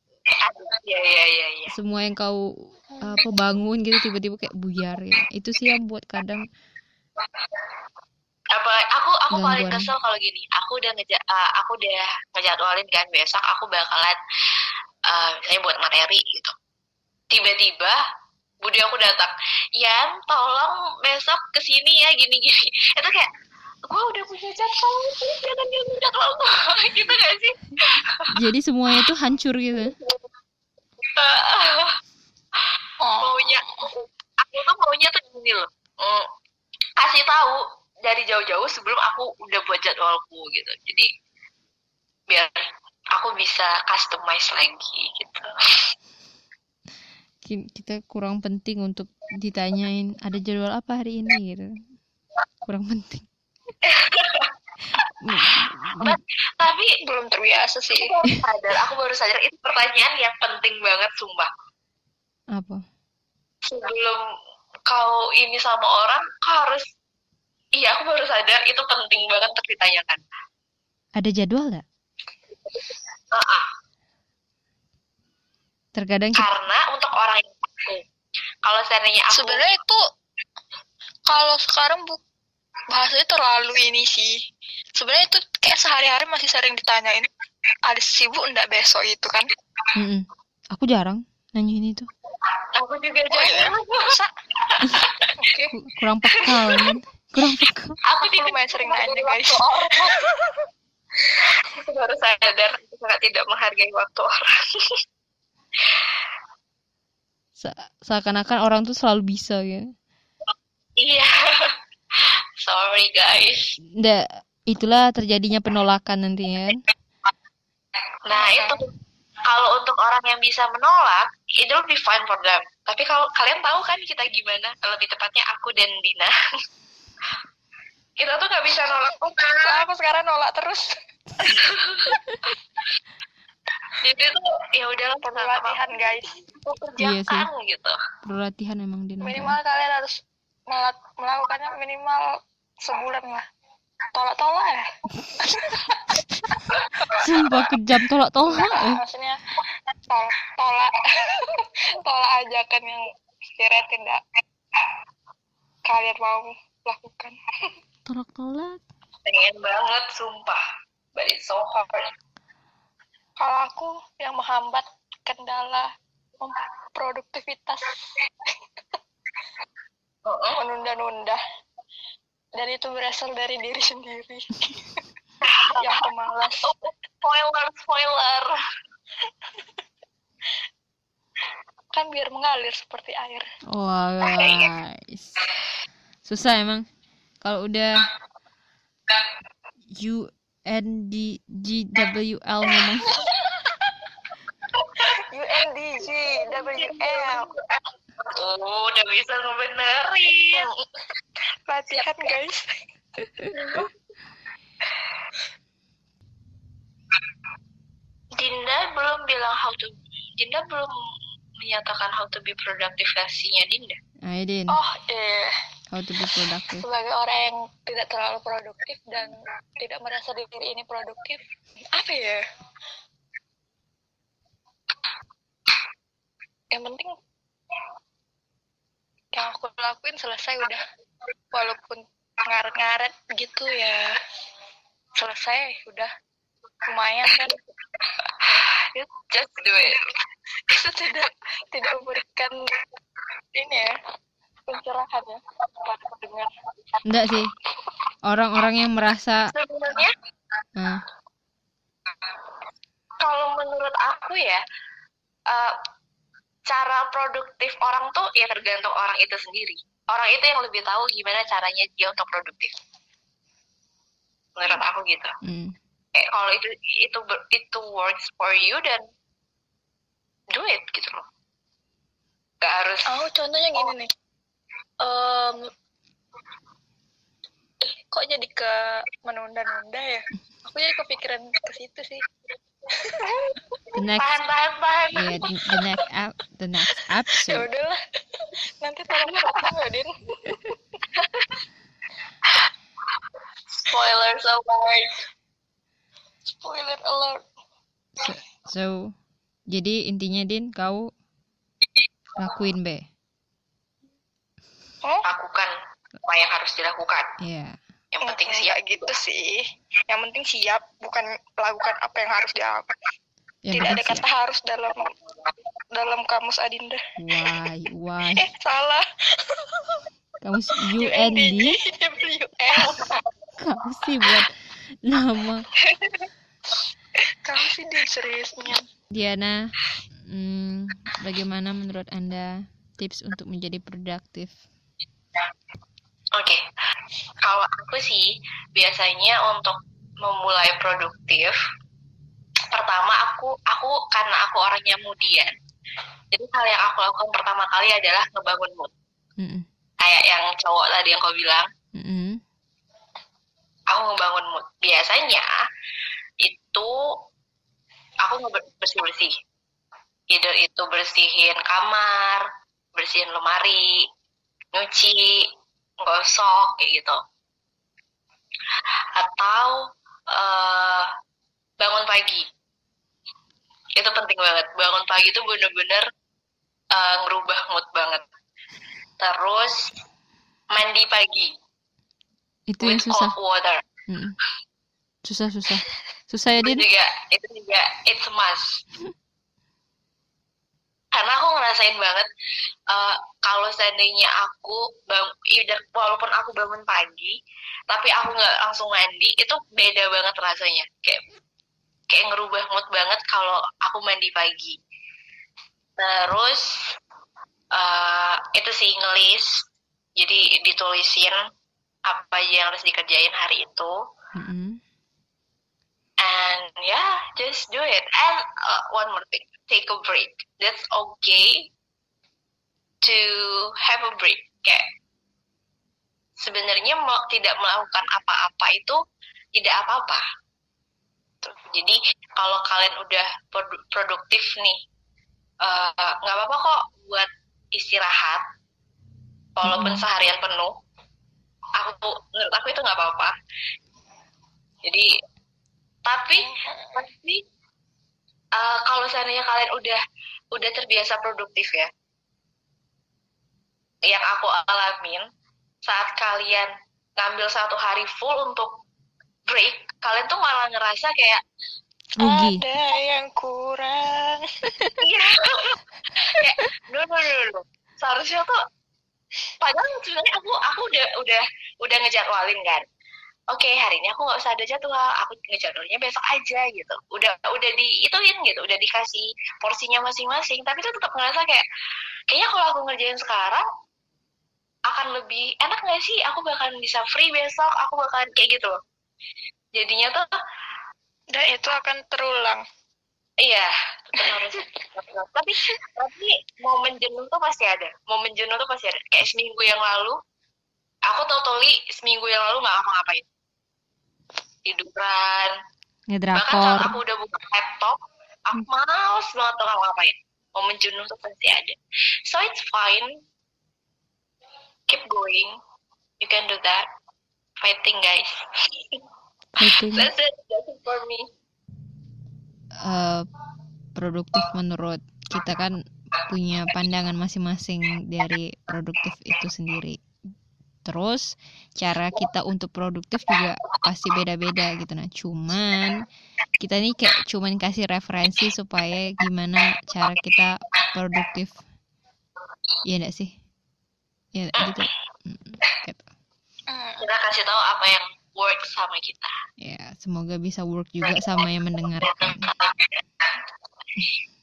Iya iya iya iya. semua yang kau apa bangun gitu tiba-tiba kayak buyar gitu. itu sih yang buat kadang Apa aku aku paling Gangguan. kesel kalau gini. Aku udah ngeja uh, aku udah ngejadwalin kan besok aku bakalan uh, misalnya buat materi gitu. Tiba-tiba Budi aku datang Yan tolong besok ke sini ya gini gini itu kayak gua udah punya jadwal jangan ganggu jadwal gua gitu gak sih Jadi semuanya itu hancur gitu. Oh. maunya aku tuh maunya tuh gini loh mm, kasih tahu dari jauh-jauh sebelum aku udah buat jadwalku gitu jadi biar aku bisa customize lagi gitu Ki- Kita kurang penting untuk ditanyain ada jadwal apa hari ini gitu. Kurang penting. tapi belum terbiasa sih aku baru sadar aku baru sadar itu pertanyaan yang penting banget sumpah Apa? sebelum kau ini sama orang kau harus iya aku baru sadar itu penting banget untuk ditanyakan Ada jadwal nggak? Ah, ah. Terkadang kita, karena untuk orang yang aku kalau seandainya aku sebenarnya itu kalau sekarang bu bahasanya terlalu ini sih sebenarnya itu kayak sehari-hari masih sering ditanyain ada sibuk enggak besok itu kan Mm-mm. aku jarang nanyain itu. aku juga oh iya masa Kurang pekal kan? Kurang pekal. aku tidak lumayan sering nanya guys aku baru sadar aku sangat tidak menghargai waktu orang Se- seakan-akan orang tuh selalu bisa ya. iya sorry guys. Nggak, itulah terjadinya penolakan nanti kan. nah itu. Kalau untuk orang yang bisa menolak it will be fine for them. Tapi kalau kalian tahu kan kita gimana? Lebih tepatnya aku dan Dina. Kita tuh nggak bisa nolak. Soalnya orang aku sekarang nolak terus. Jadi tuh ya udahlah perlu latihan guys. Aku Iya sih. kerjakan gitu. Perlu latihan memang di minimal kalian harus melakukannya minimal sebulan lah. Tolak-tolak ya? Sumpah kejam tolak-tolak. Nah, maksudnya tol tolak. Tolak ajakan yang sekiranya tidak kalian mau lakukan. Tolak-tolak. pengen banget sumpah. But it's so hard. Kalau aku yang menghambat kendala produktivitas Heeh. menunda-nunda dan itu berasal dari diri sendiri yang pemalas spoiler spoiler kan biar mengalir seperti air Wah guys. Susah emang. Kalau udah U N D G W L ngomong. UNDG WL oh udah bisa ngebenerin. Latihan guys. Dinda belum bilang how to Dinda belum menyatakan how to be productive versinya Dinda. Ayo Din, oh eh how to be productive. sebagai orang yang tidak terlalu produktif dan tidak merasa diri ini produktif apa ya? Yang penting yang aku lakuin selesai udah. Walaupun ngaret-ngaret gitu ya selesai udah. Lumayan kan. Just do it itu tidak tidak memberikan ini ya pencerahan ya kepada pendengar. Enggak sih. Orang-orang yang merasa sebenarnya nah, kalau menurut aku ya eh, cara produktif orang tuh ya tergantung orang itu sendiri orang itu yang lebih tahu gimana caranya dia untuk produktif menurut aku gitu hmm. kayak kalau itu itu itu works for you dan do it gitu loh gak harus Oh, contohnya gini nih. Eh, kok jadi ke menunda-nunda ya? Aku jadi kepikiran ke situ sih. The next tahan tahan tahan yeah, the, the next ep, the next Ya episode. udahlah. Nanti tolong potong ya, Din. spoiler alert Spoiler alert. So, jadi intinya Din kau lakuin be. Oh, lakukan apa yang harus dilakukan Iya. Yang penting enggak siap gitu sih. Yang penting siap, bukan lakukan apa yang harus dilakukan. Yang Tidak ada kata siap. harus dalam dalam kamus Adinda. Why, why? Eh, salah. Kamus UND, WL. kamu sih buat nama. Kamu sih seriusnya. Diana, hmm, bagaimana menurut Anda tips untuk menjadi produktif? Oke, kalau aku sih biasanya untuk memulai produktif, pertama aku aku karena aku orangnya mudian, jadi hal yang aku lakukan pertama kali adalah ngebangun mood. Mm-mm, Kayak yang cowok tadi yang kau bilang, mm-mm, aku ngebangun mood. Biasanya itu aku bersih bersih, either itu bersihin kamar, bersihin lemari, nyuci, gosok kayak gitu. Atau eh, bangun pagi. Itu penting banget. Bangun pagi itu bener-bener eh, ngerubah mood banget. Terus mandi pagi Itu yang susah. cold water. Mm-mm. Susah, susah. Susah ya, Itu Din? juga itu juga it's must. Karena aku ngerasain banget eh, kalau seandainya aku bang, walaupun aku bangun pagi, tapi aku nggak langsung mandi, itu beda banget rasanya. Kayak kayak ngerubah mood banget kalau aku mandi pagi. Terus eh, itu sih ngelis, jadi ditulisin apa yang harus dikerjain hari itu. Mm-mm. And yeah, just do it. And uh, one more thing, take a break. That's okay to have a break. Kayak sebenarnya mau tidak melakukan apa-apa itu tidak apa-apa. Jadi kalau kalian udah produ- produktif nih, uh, nggak apa-apa kok buat istirahat, walaupun seharian penuh. Aku menurut aku itu nggak apa-apa. Jadi tapi pasti uh, kalau seandainya kalian udah udah terbiasa produktif ya yang aku alamin saat kalian ngambil satu hari full untuk break kalian tuh malah ngerasa kayak Rugi. Ada yang kurang. iya kayak no no no no seharusnya tuh padahal sebenarnya aku aku udah udah udah ngejadwalin kan oke hari ini aku nggak usah ada jadwal aku ngejadwalnya besok aja gitu udah udah diituin gitu udah dikasih porsinya masing-masing tapi tuh tetap ngerasa kayak kayaknya kalau aku ngerjain sekarang akan lebih enak nggak sih aku bakalan bisa free besok aku bakalan kayak gitu loh jadinya tuh Dan itu akan terulang. Iya, harus. tapi tapi momen jenuh tuh pasti ada. Momen jenuh tuh pasti ada. Kayak seminggu yang lalu, aku totally seminggu yang lalu nggak ngapa-ngapain. Tiduran. Bahkan saat Ngedrakor. aku udah buka laptop, aku males banget tuh ngapa-ngapain. Momen jenuh tuh pasti ada. So it's fine. Keep going. You can do that. Fighting guys. Fighting. That's it. That's it for me. eh, produktif menurut kita kan punya pandangan masing-masing dari produktif itu sendiri. Terus cara kita untuk produktif juga pasti beda-beda gitu nah. Cuman kita nih kayak cuman kasih referensi supaya gimana cara kita produktif. Iya enggak sih? Ya gitu. Gitu. Hmm. Kita kasih tahu apa yang work sama kita. Ya, semoga bisa work juga sama yang mendengarkan.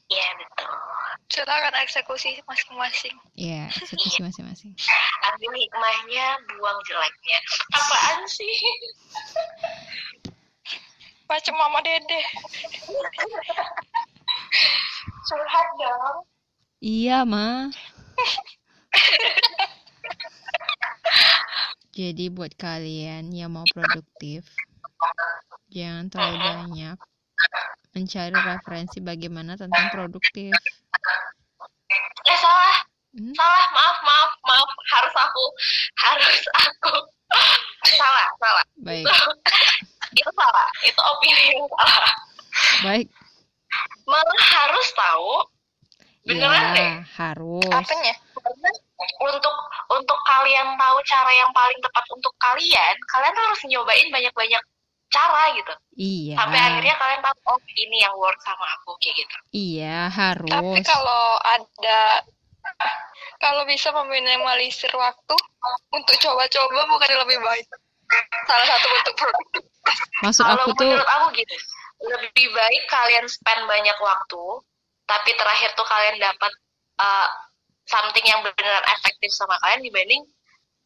Iya betul. Silakan eksekusi masing-masing. Ya, eksekusi masing-masing. Ambil hikmahnya, buang jeleknya. Apaan sih? Macam Mama Dede. Curhat dong. Iya, Ma. Jadi buat kalian yang mau produktif, jangan terlalu banyak mencari referensi bagaimana tentang produktif. Eh salah, Hmm? salah. Maaf, maaf, maaf. Harus aku, harus aku. salah, salah. Baik, Itu salah. Itu opini yang salah. baik. Malah harus tahu. Beneran deh. Ya, harus. Apanya? Untuk untuk kalian tahu cara yang paling tepat untuk kalian, kalian harus nyobain banyak-banyak cara gitu. Iya. Sampai akhirnya kalian tahu, oh ini yang work sama aku. kayak gitu iya Tapi harus kalau ada kalau bisa meminimalisir waktu untuk coba-coba bukan lebih baik. Salah satu bentuk produktif. maksud kalau aku tuh menurut aku gitu lebih baik kalian spend banyak waktu tapi terakhir tuh kalian dapat uh, something yang benar-benar efektif sama kalian dibanding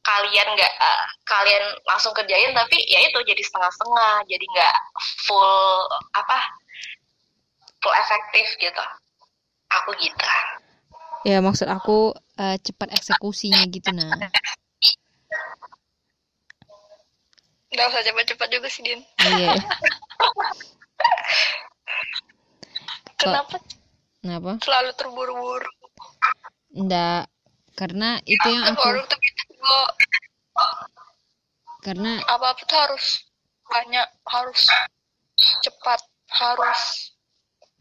kalian nggak uh, kalian langsung kerjain tapi ya itu jadi setengah-setengah jadi nggak full apa full efektif gitu. Aku gitu. Ya maksud aku eh, cepat eksekusinya gitu nah. Nggak usah cepat-cepat juga sih, Din. iya. Kenapa? Kenapa? Selalu terburu-buru? enggak karena itu yang aku Karena apa-apa tuh harus banyak, harus cepat, harus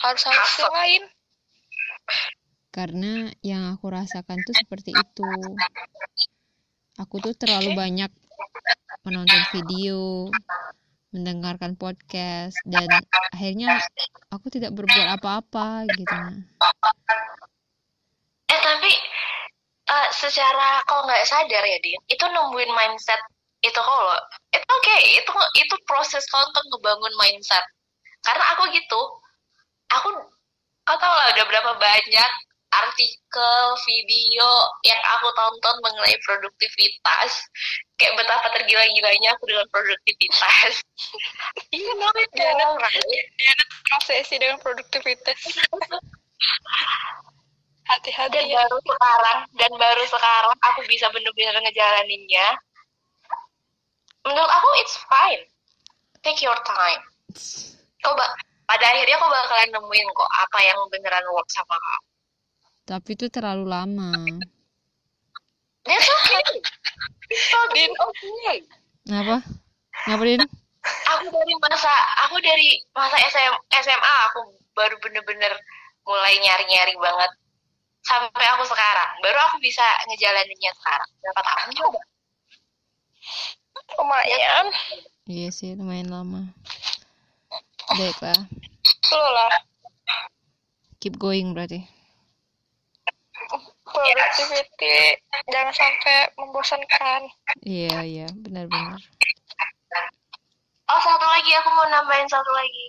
harus harus yang lain. karena yang aku rasakan tuh seperti itu. Aku tuh terlalu banyak menonton video mendengarkan podcast dan akhirnya aku tidak berbuat apa-apa gitu eh tapi uh, secara kalau nggak sadar ya din itu nungguin mindset itu kalau itu oke itu itu proses kau untuk ngebangun mindset karena aku gitu aku kau tau lah udah berapa banyak artikel video yang aku tonton mengenai produktivitas kayak betapa tergila-gilanya aku dengan produktivitas you know it Dia all, right? Dia ada terobsesi dengan produktivitas. Hati-hati dan ya. baru sekarang dan baru sekarang aku bisa bener-bener ngejalaninnya. Menurut aku it's fine. Take your time. Kau ba- pada akhirnya kau bakalan nemuin kok apa yang beneran work sama kamu. Tapi itu terlalu lama. That's okay. It's totally okay. Kenapa? Kenapa Din? aku dari masa aku dari masa SM, SMA aku baru bener-bener mulai nyari-nyari banget sampai aku sekarang. Baru aku bisa ngejalaninnya sekarang. Berapa tahun coba? Lumayan. iya sih lumayan lama. Baiklah Lo lah. keep going berarti. Productivity. Jangan sampai membosankan. iya iya. Benar-benar oh satu lagi. Aku mau nambahin satu lagi.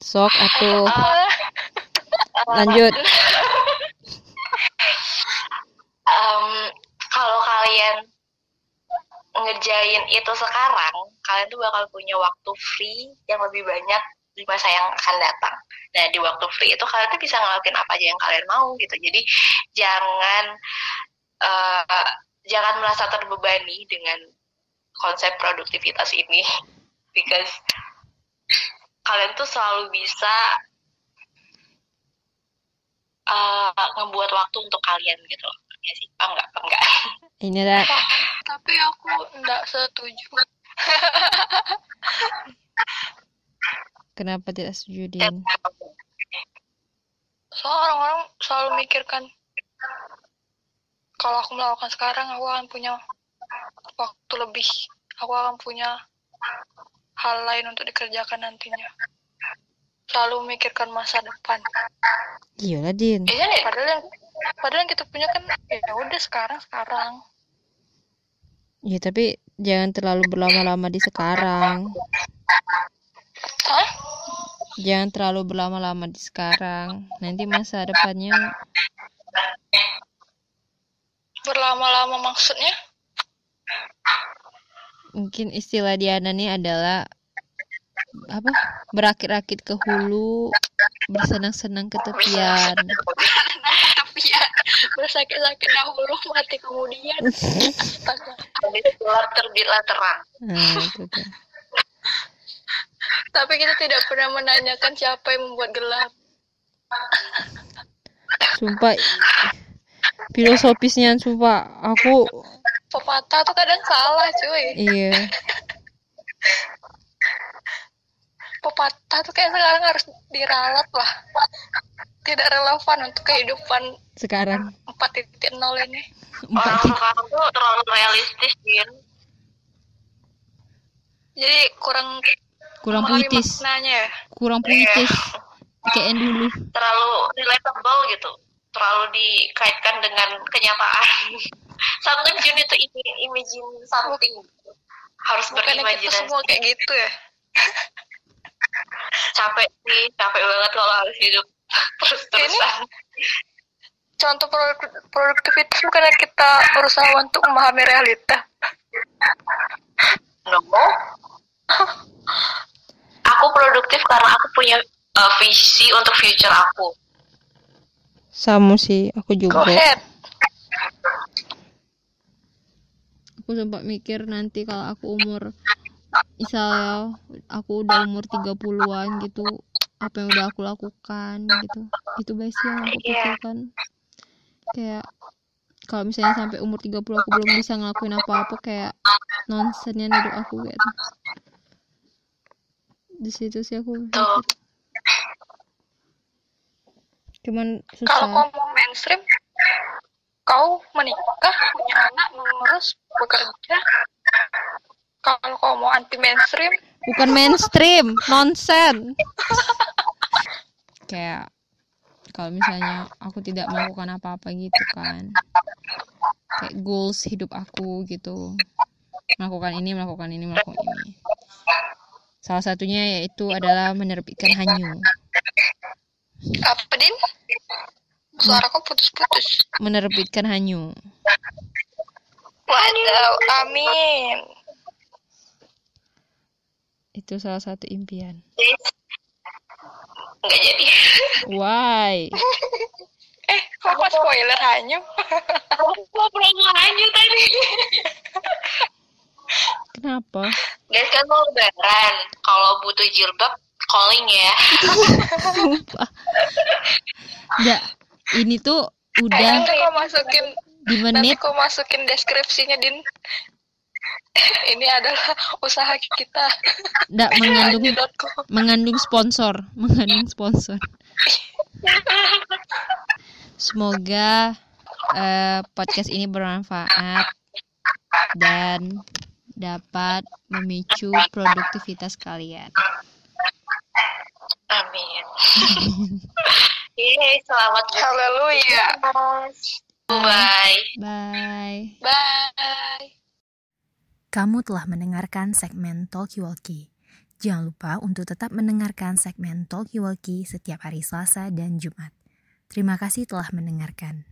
Sok atuh. Ah, lanjut Em, kalau kalian ngerjain itu sekarang, kalian tuh bakal punya waktu free yang lebih banyak di masa yang akan datang. Nah, di waktu free itu kalian tuh bisa ngelakuin apa aja yang kalian mau gitu. Jadi jangan eh, jangan merasa terbebani dengan konsep produktivitas ini, because kalian tuh selalu bisa eh, ngebuat waktu untuk kalian gitu loh. Ya sih, oh, enggak, enggak. ini ada tapi aku enggak setuju. kenapa tidak setuju Din Soalnya orang-orang selalu mikirkan kalau aku melakukan sekarang aku akan punya waktu lebih. Aku akan punya hal lain untuk dikerjakan nantinya. Selalu memikirkan masa depan. iyalah Din it? Padahal yang padahal yang kita punya kan ya udah sekarang sekarang. ya tapi jangan terlalu berlama-lama di sekarang Hah? jangan terlalu berlama-lama di sekarang nanti masa depannya Berlama-lama maksudnya? mungkin istilah Diana nih adalah apa berakit-rakit ke hulu bersenang-senang ke tepian Tapi ya bersakit-sakit dahulu mati kemudian. Habis gelap terbitlah terang. nah itu Tapi kita tidak pernah menanyakan siapa yang membuat gelap. sumpah filosofisnya sumpah aku Pepatah tuh kadang salah cuy. iya Pepatah tuh kayak sekarang harus diralat lah. Tidak relevan untuk kehidupan sekarang 4.0 ini. Orang sekarang tuh terlalu realistis, Din. Jadi kurang kurang puitis maknanya ya. kurang puitis kayak yang dulu terlalu relatable gitu terlalu dikaitkan dengan kenyataan sometimes you need to im- imagine something harus Bukannya kita berimajinasi semua kayak gitu ya? capek sih capek banget kalau harus hidup. Terus terusan. Contoh produk- produktivitas bukannya kita berusaha untuk memahami realita. no. Aku produktif karena aku punya uh, visi untuk future aku. Sama sih aku Go juga ahead. aku sempat mikir nanti kalau aku umur misalnya aku udah umur 30-an gitu apa yang udah aku lakukan gitu itu basic yang aku Iya. pikirkan kayak kalau misalnya sampai umur 30 aku belum bisa ngelakuin apa-apa kayak nonsennya hidup aku kayak gitu. di situ sih aku cuman Kalau susah mau mainstream, kau menikah, punya anak, mengurus, bekerja. Kalau kau mau anti mainstream, bukan mainstream nonsen kayak kalau misalnya aku tidak melakukan apa-apa gitu kan kayak goals hidup aku gitu melakukan ini melakukan ini melakukan ini salah satunya yaitu adalah menerbitkan hanyu apa din? Suara kau putus-putus. menerbitkan hanyu Wadaw, amin. Itu salah satu impian. Nggak jadi. Why? Eh, kok kok spoiler hanyu? aku mau promo lanjut tadi. Kenapa? Guys kan mau lebaran. Kalau butuh jilbab calling ya. Sumpah. Nggak, ini tuh udah Nanti kau masukin, di nanti menit kau masukin deskripsinya din. Ini adalah usaha kita. nggak mengandung mengandung sponsor, mengandung sponsor. Semoga eh, podcast ini bermanfaat dan dapat memicu produktivitas kalian. amin Yeay, selamat Haleluya. bye Bye. Bye. Kamu telah mendengarkan segmen Talkie Walkie. Jangan lupa untuk tetap mendengarkan segmen Talkie Walkie setiap hari Selasa dan Jumat. Terima kasih telah mendengarkan.